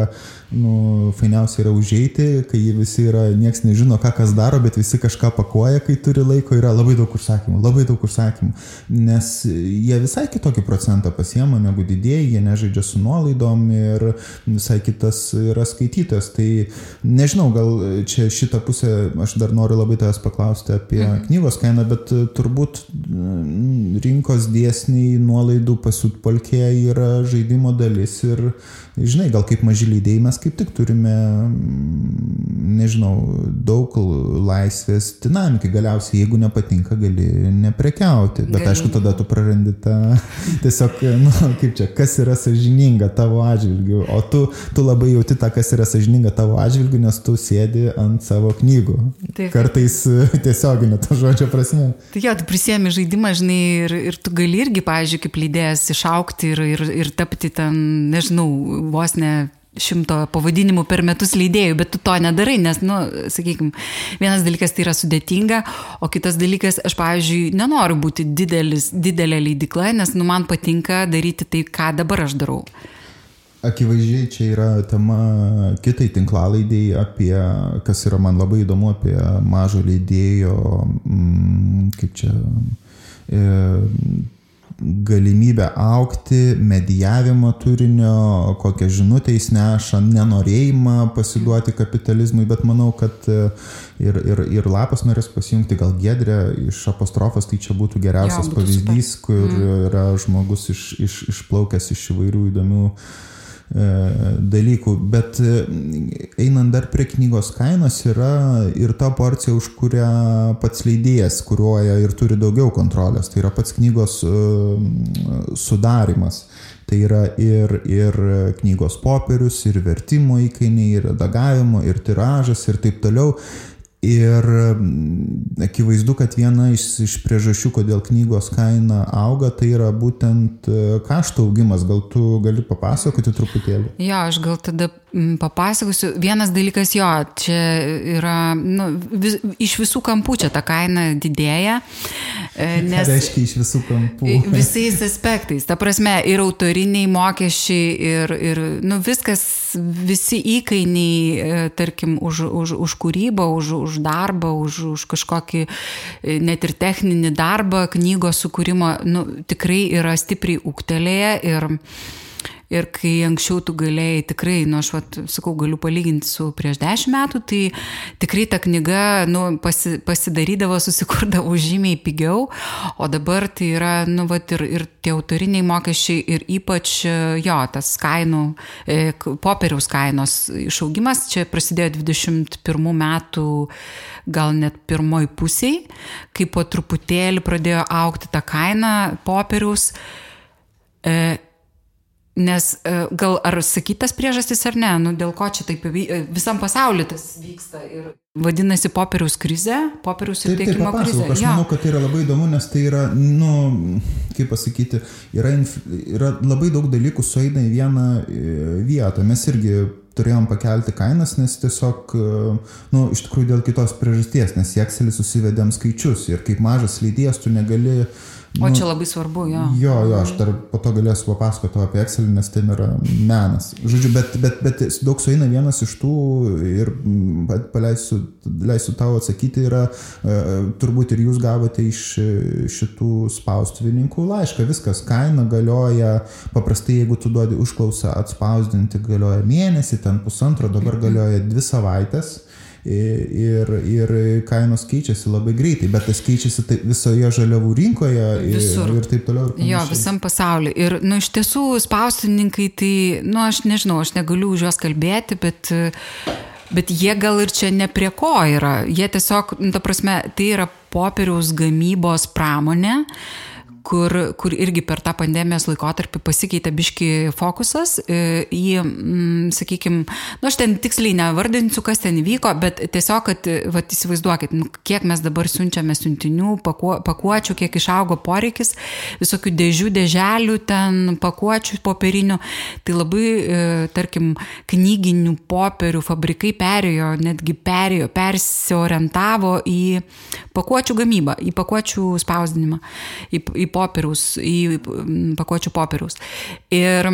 nu, fainiausia yra užeiti, kai visi yra, nieks nežino, ką kas daro, bet visi kažką pakuoja, kai turi laiko, yra labai daug užsakymų, labai daug užsakymų, nes jie visai kitokį procentą pasiema negu didėjai, jie nežaidžia su nuolaidom ir visai kitas yra skaitytas. Tai nežinau, gal čia šitą pusę aš dar noriu labai tavęs paklausti apie mhm. knygos kainą, bet turbūt mm, rinkos dėsniai nuolaidų pasiutpolkė yra žaidimo dalis ir žinai, gal kaip maži leidėjai mes kaip tik turime, mm, nežinau, daug laisvės dinamikai. Galiausiai, jeigu nepatinka, gali neprekiauti. Bet aišku, tada tu prarandi tą tiesiog, nu, kaip čia, kas yra sažininga tavo atžvilgiu. O tu, tu labai jauti tą, kas yra sažininga tavo atžvilgiu, nes tu sėdi ant savo knygų. Taip. Kartais tiesioginė to žodžio prasme. Tai jo, tu prisėmi žaidimą, žinai, ir, ir tu gali irgi, pažiūrėjau, kaip leidėjas išaukti ir, ir, ir tapti ten, nežinau, vos ne šimto pavadinimų per metus leidėjų, bet tu to nedarai, nes, nu, sakykime, vienas dalykas tai yra sudėtinga, o kitas dalykas, aš, pavyzdžiui, nenoriu būti didelis, didelė leidikla, nes, nu, man patinka daryti tai, ką dabar aš darau. Akivaizdžiai čia yra tema kitai tinklalaidėjai apie, kas yra man labai įdomu, apie mažo leidėjo, mm, kaip čia, e, galimybę aukti, medijavimo turinio, kokią žinutę jis neša, nenorėjimą pasiduoti kapitalizmui, bet manau, kad e, ir, ir, ir lapas norės pasijungti gal gedrę iš apostrofos, tai čia būtų geriausias jo, pavyzdys, super. kur mm. yra žmogus iš, iš, išplaukęs iš įvairių įdomių uh, dalykų, bet e, einant dar prie knygos kainos yra ir ta porcija, už kurią pats leidėjas kuruoja ir turi daugiau kontrolės, tai yra pats knygos e, sudarimas. Tai yra ir, ir knygos popierius, ir vertimo įkainiai, ir redagavimo, ir tiražas, ir taip toliau. Ir akivaizdu, kad viena iš, iš priežasčių, kodėl knygos kaina auga, tai yra būtent e, kaštų augimas. Gal tu gali papasakoti truputėlį? Jo, aš gal tada papasakosiu. Vienas dalykas, jo, čia yra, nu, vis, iš visų kampų čia ta kaina didėja. E, nes, tai reiškia iš visų kampų. Visais aspektais. Ta prasme, ir autoriniai mokesčiai, ir, ir nu, viskas, visi įkainiai, e, tarkim, už, už, už kūrybą, už, už už darbą, už, už kažkokį e, net ir techninį darbą, knygos sukūrimo, nu, tikrai yra stipriai ūktelėję ir Ir kai anksčiau tu galėjai tikrai, nu aš vat, sakau, galiu palyginti su prieš dešimt metų, tai tikrai ta knyga nu, pasi, pasidarydavo, susikurdavo žymiai pigiau, o dabar tai yra, nu, vat, ir, ir tie autoriniai mokesčiai ir ypač jo, tas kainų, e, popieriaus kainos išaugimas čia prasidėjo 21 metų, gal net pirmoj pusiai, kai po truputėlį pradėjo aukti ta kaina popieriaus. E, Nes e, gal ar sakytas priežastis ar ne, nu, dėl ko čia taip e, visam pasauliu tas vyksta. Ir vadinasi popieriaus krize, popieriaus ir tiekimo krize. Aš ja. manau, kad tai yra labai įdomu, nes tai yra, nu, kaip pasakyti, yra, yra labai daug dalykų sueina į vieną e, vietą. Mes irgi turėjom pakelti kainas, nes tiesiog, nu, iš tikrųjų dėl kitos priežasties, nes į Excelį susivedėm skaičius ir kaip mažas leidėjas tu negali uh, O nu, čia labai svarbu, jo. Jo, jo, aš dar po to galėsiu papasakoti apie Excel, nes ten yra menas. Žodžiu, bet, bet, bet daug sueina vienas iš tų ir mm, paleisiu, leisiu tau atsakyti, yra e, turbūt ir jūs gavote iš šitų spaustuvininkų laišką. Viskas, kaina galioja, paprastai jeigu tu duodi užklausą atspausdinti, galioja mėnesį, ten pusantro, dabar galioja dvi savaitės ir, ir kainos keičiasi labai greitai, bet tas keičiasi tai visoje žaliavų rinkoje ir, Visur. ir taip toliau. Ir jo, visam pasauliu. Ir, nu, iš tiesų, spaustininkai, tai, nu, aš nežinau, aš negaliu už juos kalbėti, bet Bet jie gal ir čia ne prie ko yra. Jie tiesiog, nu, ta prasme, tai yra popieriaus gamybos pramonė, uh, kur, kur irgi per tą pandemijos laikotarpį pasikeitė biški fokusas e, į, mm, sakykime, nu aš ten tiksliai nevardinsiu, kas ten įvyko, bet tiesiog, kad, vat, įsivaizduokit, nu, kiek mes dabar siunčiame siuntinių, pakuo, pakuočių, kiek išaugo poreikis, visokių dėžių, dėželių, ten pakuočių popierinių, tai labai, e, tarkim, knyginių popierių fabrikai perėjo, netgi perėjo, persiorientavo į pakuočių gamybą, į pakuočių spausdinimą, į, į popieriaus, į pakuočių popieriaus. Ir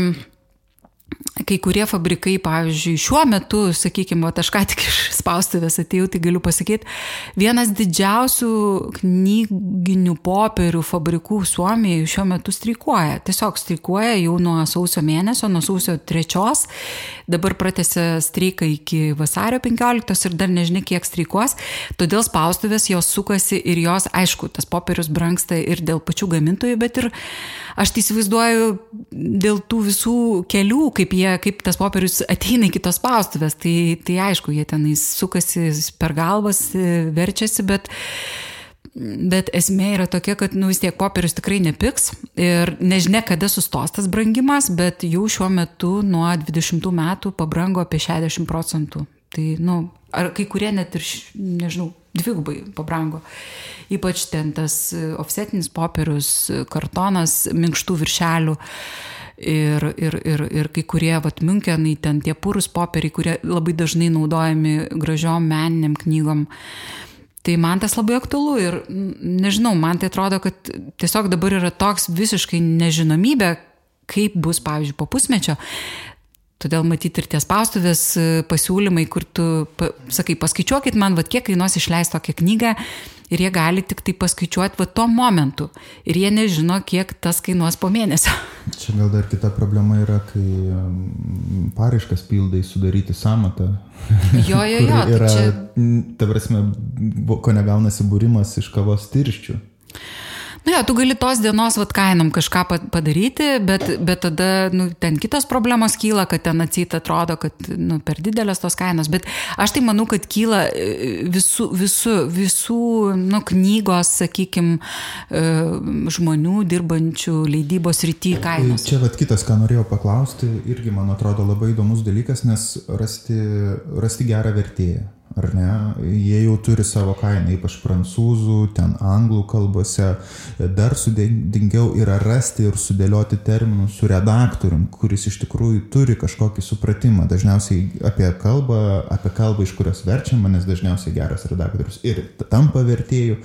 kai kurie fabrikai, pavyzdžiui, šiuo metu, sakykime, aš ką tik iš spaustuvės atėjau, tai galiu pasakyti, vienas didžiausių knyginių popierių fabrikų Suomijoje šiuo metu streikuoja. Tiesiog streikuoja jau nuo sausio mėnesio, nuo sausio trečios, dabar pratęsė streiką iki vasario 15 ir dar nežinia, kiek streikuos, todėl spaustuvės jos sukasi ir jos, aišku, tas popierius brangsta ir dėl pačių gamintojų, bet ir aš tai įsivaizduoju dėl tų visų kelių, kaip, jie, kaip tas popierius ateina iki tos spaustuvės, tai, tai aišku, jie tenais sukasi per galvas, verčiasi, bet Bet esmė yra tokia, kad nu, vis tiek popierius tikrai nepiks ir nežinia, kada sustos tas brangimas, bet jau šiuo metu nuo 20 metų pabrango apie 60 procentų. Tai, nu, ar kai kurie net ir, nežinau, dvigubai pabrango. Ypač ten tas e, offsetinis popierius, kartonas, minkštų viršelių. Ir, ir, ir, ir kai kurie, vat, Münchenai, ten tie purus popieriai, kurie labai dažnai naudojami gražiom meniniam knygom. Tai man tas labai aktualu ir nežinau, man tai atrodo, kad tiesiog dabar yra toks visiškai nežinomybė, kaip bus, pavyzdžiui, po pusmečio. Todėl matyti ir tie spaustuvės e, pasiūlymai, kur tu sakai, paskaičiuokit man, va, kiek kainuos išleisti tokią knygą ir jie gali tik tai paskaičiuoti va tuo momentu ir jie nežino, kiek tas kainuos po mėnesio. Čia gal dar kita problema yra, kai paraiškas pildai sudaryti samatą. Jo, jo, jo. Tai yra, čia... ta prasme, ko negaunasi būrimas iš kavos tirščių. Nu, jo, tu gali tos dienos vat, kainom kažką padaryti, bet, bet tada nu, ten kitos problemos kyla, kad ten atsita atrodo, kad nu, per didelės tos kainos. Bet aš tai manau, kad kyla e, visų, visų, visų nu, knygos, sakykime, žmonių dirbančių leidybos rytį kainos. Čia vat kitas, ką norėjau paklausti, irgi man atrodo labai įdomus dalykas, nes rasti, rasti gerą vertėją ar ne? Jie jau turi savo kainą, ypač prancūzų, ten anglų kalbose. Dar sudėtingiau yra rasti ir sudėlioti terminus su redaktorium, kuris iš tikrųjų turi kažkokį supratimą. Dažniausiai apie kalbą, apie kalbą, iš kurios verčiama, nes dažniausiai geras redaktorius ir tampa vertėjų.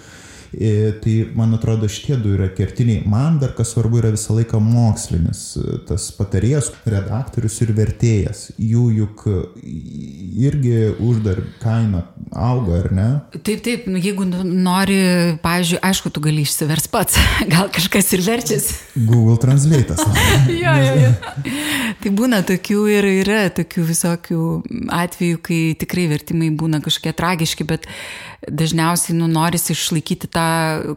Tai man atrodo šitie du yra kertiniai. Man dar kas svarbu yra visą laiką mokslinis, tas patarėjas, redaktorius ir vertėjas. Jų juk irgi uždar kaina auga, ar ne? Taip, taip, nu, jeigu nori, pavyzdžiui, aišku, tu gali išsivers pats, gal kažkas ir verčiasi. Google Translate. jo, jo, jo. Tai būna tokių ir yra tokių visokių atvejų, kai tikrai vertimai būna kažkokie tragiški, bet dažniausiai nu, norisi išlaikyti tą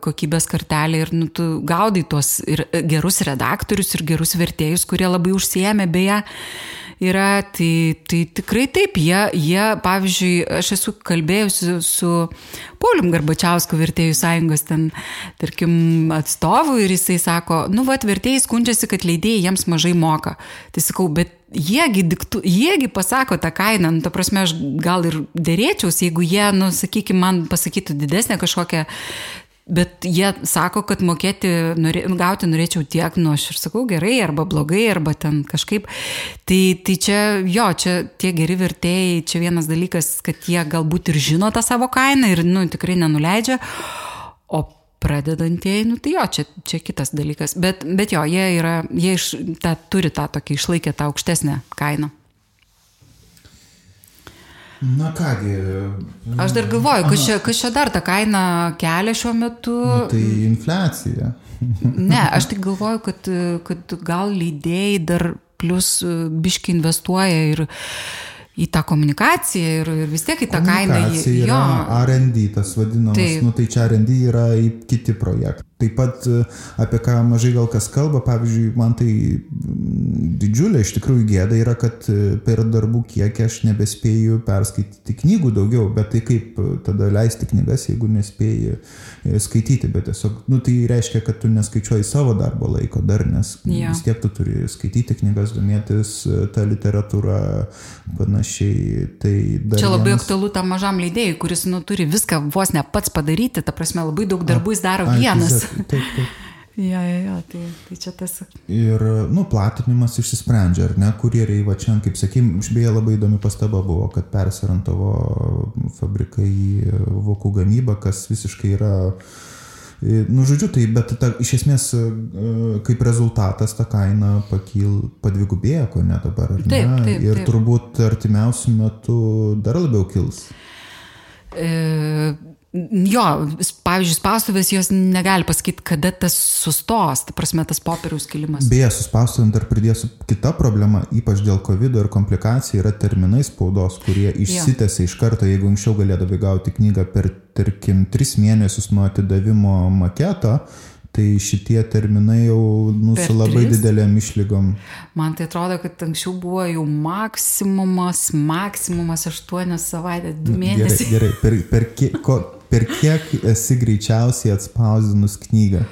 kokybės kartelę ir nu, tu gaudai tuos ir gerus redaktorius, ir gerus vertėjus, kurie labai užsiemė beje yra, tai, tai tikrai taip, jie, jie, pavyzdžiui, aš esu kalbėjusi su Paulium Garbačiausku vertėjų sąjungos ten, tarkim, atstovu ir jisai sako, nu, va, vertėjai skundžiasi, kad leidėjai jiems mažai moka. Tai sakau, bet jiegi, diktu, jiegi pasako tą kainą, nu, ta prasme, aš gal ir dėrėčiaus, jeigu jie, nu, sakykime, man pasakytų didesnę kažkokią Bet jie sako, kad mokėti, norė, gauti norėčiau tiek, nu aš ir sakau gerai, arba blogai, arba ten kažkaip. Tai, tai čia, jo, čia tie geri vertėjai, čia vienas dalykas, kad jie galbūt ir žino tą savo kainą ir, nu, tikrai nenuleidžia. O pradedantieji, nu tai jo, čia, čia kitas dalykas. Bet, bet jo, jie, yra, jie iš, tą, turi tą tokį išlaikę tą aukštesnę kainą. Na kągi. Aš dar galvoju, kas čia, kas čia dar tą kainą kelia šiuo metu. Nu, tai infliacija. ne, aš tik galvoju, kad, kad gal leidėjai dar plus biški investuoja ir į tą komunikaciją ir, ir vis tiek į tą kainą. Jo, RD tas vadinamas, Taip. nu, tai čia RD yra į kiti projektai. Taip pat apie ką mažai gal kas kalba, pavyzdžiui, man tai didžiulė iš tikrųjų gėda yra, kad per darbų kiekį aš nebespėju perskaityti knygų daugiau, bet tai kaip tada leisti knygas, jeigu nespėji skaityti, bet tiesiog, nu, tai reiškia, kad tu neskaičiuoji savo darbo laiko dar, nes ja. vis tiek tu turi skaityti knygas, domėtis tą literatūrą, panašiai. Tai Čia labai vienas... aktualu tam mažam leidėjui, kuris nu, turi viską vos ne pats padaryti, ta prasme labai daug darbų jis daro A, vienas. Taip, taip. Ja, ja, ja, tai, tai čia tas. Ir, nu, platinimas išsisprendžia, ar ne, kurjeriai, va čia, kaip sakym, beje, labai įdomi pastaba buvo, kad persirantavo fabrikai vokų gamybą, kas visiškai yra, nu, žodžiu, tai, bet ta, iš esmės, kaip rezultatas, ta kaina pakyl, padvigubėjo, ko ne dabar, ar ne? Taip, taip, ir taip. turbūt artimiausių metų dar labiau kils. E Jo, pavyzdžiui, spaustuvės jos negali pasakyti, kada tas sustos, ta prasme, tas popieriaus kilimas. Beje, su spaustuvėm dar pridėsiu kita problema, ypač dėl COVID ir komplikacijų, yra terminai spaudos, kurie išsitęsia iš karto, jeigu anksčiau galėdavai gauti knygą per, tarkim, tris mėnesius nuo atidavimo maketo, tai šitie terminai jau nu, su labai didelėm išlygom. Man tai atrodo, kad anksčiau buvo jau maksimumas, maksimumas 8 savaitės, 2 mėnesiai. Gerai, gerai. Per, per, ko, per kiek esi greičiausiai atspausdinus knygą?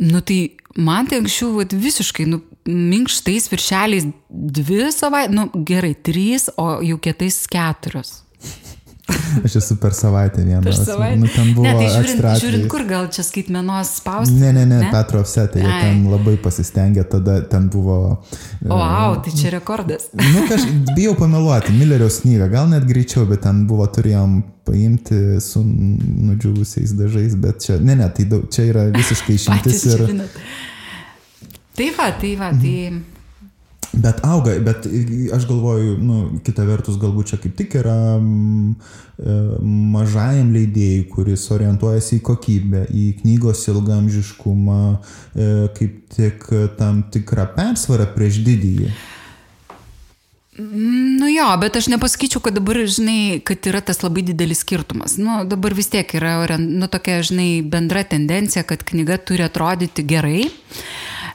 Nu tai man tai anksčiau vat, visiškai, nu, minkštais viršeliais dvi savaitės, nu gerai, trys, o jau kietais keturios. Aš esu per savaitę vieną. Per savaitę. Nu, ten buvo ne, tai žiūrint, žiūrint, kur gal čia skaitmenos spausdinti. Ne, ne, ne, ne? Petro Offsetė, jie ten labai pasistengė, tada ten buvo... O, wow, tai čia rekordas. nu, aš bijau pameluoti, Milleriaus knygą, gal net greičiau, bet ten buvo, turėjom paimti su nudžiūvusiais dažais, bet čia, ne, ne, tai daug, čia yra visiškai išimtis. ir... Tai va, tai va, tai... Mhm. Bet auga, bet aš galvoju, nu, kita vertus, galbūt čia kaip tik yra e, mažajam leidėjui, kuris orientuojasi į kokybę, į knygos ilgamžiškumą, e, kaip tik tam tikrą persvarą prieš didįjį. Nu jo, bet aš nepasakyčiau, kad dabar, žinai, kad yra tas labai didelis skirtumas. Nu, dabar vis tiek yra, nu, tokia, žinai, bendra tendencija, kad knyga turi atrodyti gerai.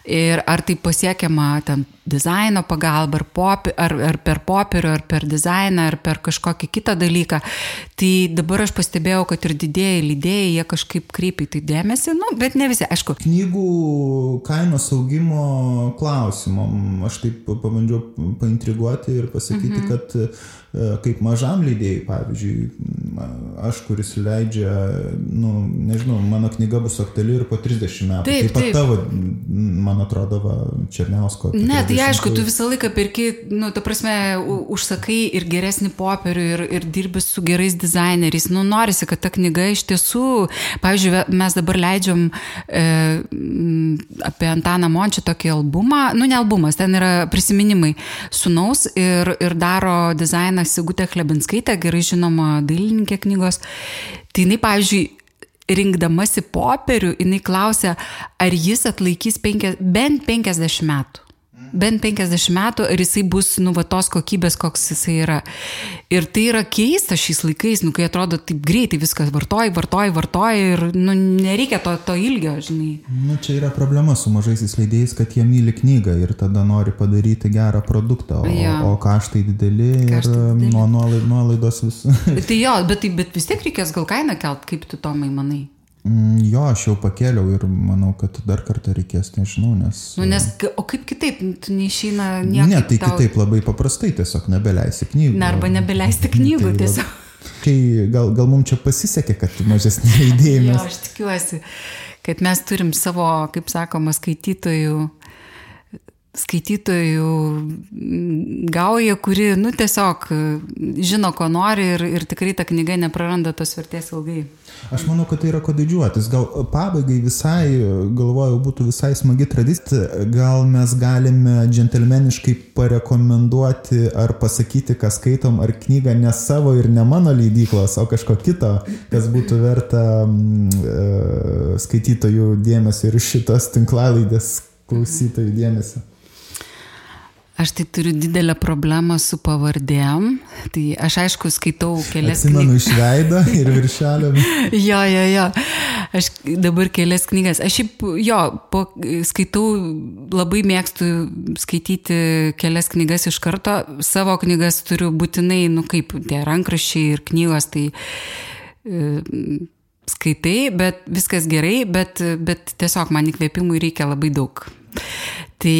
Ir ar tai pasiekiama ten dizaino pagalba, ar, popi, ar, ar per popierių, ar per dizainą, ar per kažkokį kitą dalyką. Tai dabar aš pastebėjau, kad ir didėjai lydėjai, jie kažkaip kreipia į tai dėmesį, nu, bet ne visi, aišku. Knygų kainos augimo klausimą aš taip pabandžiau paintriguoti ir pasakyti, mhm. kad E, kaip mažam leidėjai, pavyzdžiui, aš, kuris leidžia, nu, nežinau, mano knyga bus aktuali ir po 30 metų. Taip, taip pat taip. tavo, man atrodo, va, Černiausko. Ne, tai aišku, tu visą laiką perki, nu, ta prasme, užsakai ir geresnį popierių, ir, ir dirbi su gerais dizaineriais. Nu, norisi, kad ta knyga iš tiesų, pavyzdžiui, mes dabar leidžiam e, apie Antaną Mončią tokį albumą, nu, ne albumas, ten yra prisiminimai sunaus ir, ir daro dizainą Sigutė Klebinskaitė, gerai žinoma dailininkė knygos. Tai jinai, pavyzdžiui, rinkdamasi popierių, jinai klausia, ar jis atlaikys penkia, bent 50 metų bent 50 metų ir jisai bus, nu, va tos kokybės, koks jisai yra. Ir tai yra keista šiais laikais, nu, kai atrodo taip greitai viskas vartoji, vartoji, vartoji ir, nu, nereikia to, to ilgio, žinai. Nu, čia yra problema su mažaisiais leidėjais, kad jie myli knygą ir tada nori padaryti gerą produktą, o, ja. o kaštai dideli kaštai ir dideli. nuo nuolaidos vis. tai jo, bet, tai, bet vis tiek reikės gal kainą kelt, kaip tu tomai manai. Mm, jo, aš jau pakėliau ir manau, kad dar kartą reikės, nežinau, nes... Nu, nes o kaip kitaip, tu neišeina nieko. Ne, tai tau... kitaip labai paprastai, tiesiog nebeleisi knygų. Na, arba nebeleisti knygų tai tiesiog. Tai gal, gal mums čia pasisekė, kad mažesnė idėja. Aš tikiuosi, kad mes turim savo, kaip sakoma, skaitytojų skaitytojų gauja, kuri, nu, tiesiog žino, ko nori ir, ir tikrai ta knyga nepraranda tos vertės ilgai. Aš manau, kad tai yra ko didžiuotis. Gal pabaigai visai, galvojau, būtų visai smagi tradicija. Gal mes galime džentelmeniškai parekomenduoti ar pasakyti, ką skaitom, ar knygą ne savo ir ne mano leidyklos, o kažko kito, kas būtų verta mm, skaitytojų dėmesio ir šitos tinklalaidės klausytojų dėmesio. Aš tai turiu didelę problemą su pavardėm. Tai aš aišku skaitau kelias knygas. Mano iš veido ir viršelio. jo, jo, jo. Aš dabar kelias knygas. Aš šiaip, jo, po, skaitau, labai mėgstu skaityti kelias knygas iš karto. Savo knygas turiu būtinai, nu kaip tie rankraščiai ir knygos, tai e, skaitai, bet viskas gerai, bet, bet tiesiog man įkvėpimui reikia labai daug. Tai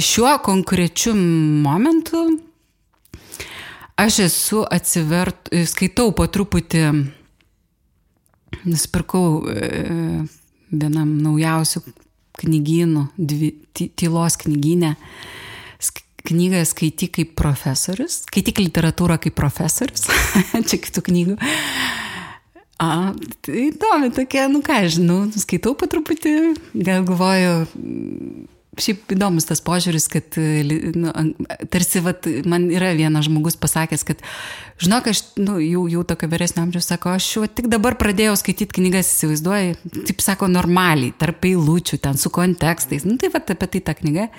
šiuo konkrečiu momentu aš esu atsivert, skaitau po truputį, nusipirkau e, vienam naujausių knygynų, dvi, tylos knyginę, knygą skaityk kaip profesorius, skaityk literatūrą kaip profesorius, čia kitų knygų. A, tai įdomi tokia, nu ką, žinau, skaitau po truputį, gal galvoju, Šiaip įdomus tas požiūris, kad nu, tarsi vat, man yra vienas žmogus pasakęs, kad, žinok, aš nu, jau, jau tokio vyresnio amžiaus sako, aš jau tik dabar pradėjau skaityti knygas, įsivaizduoju, taip sako, normaliai, tarp eilučių, ten su kontekstais. Nu, tai va apie tai ta knyga.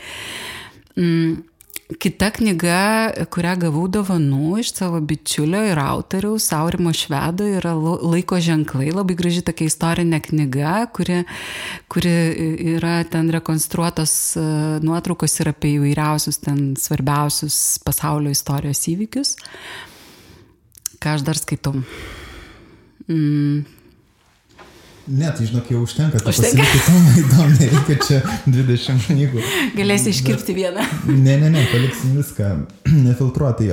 Mm, Kita knyga, kurią gavau dovanų iš savo bičiulio ir autoriaus, Aurimo Švedo, yra Laiko ženklai, labai graži tokia istorinė knyga, kuri, kuri yra ten rekonstruotos e, nuotraukos ir apie įvairiausius ten svarbiausius pasaulio istorijos įvykius. Ką aš dar skaitau? Mm, Ne, tai žinok, jau užtenka. Užtenka. Pasilikti įdomu, nereikia čia 20 knygų. Galėsi iškirpti vieną. Ne, ne, ne, paliksim viską nefiltruotai.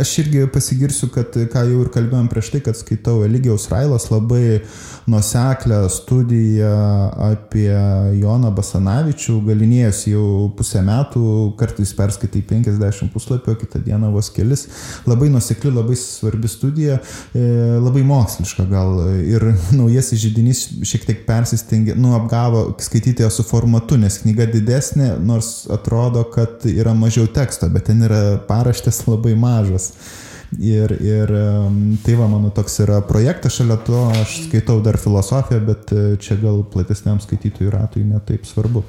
Aš irgi pasigirsiu, kad, ką jau ir kalbėjom prieš tai, kad skaitau Eligijaus Railas labai nuseklę studiją apie Joną Basanavičių. Galinėjęs jau pusę metų, kartais perskaitai 50 puslapio, kitą dieną vos kelis. Labai nusekli, labai svarbi studija, e, labai moksliška gal. Ir naujasis žydinys šiek tiek persistengė, nu, apgavo skaitytojo su formatu, nes knyga didesnė, nors atrodo, kad yra mažiau teksto, bet ten yra paraštės labai mažas. Ir, ir tai va, mano toks yra projektas, šalia to aš skaitau dar filosofiją, bet e, čia gal platesniam skaitytojų ratui netaip svarbu.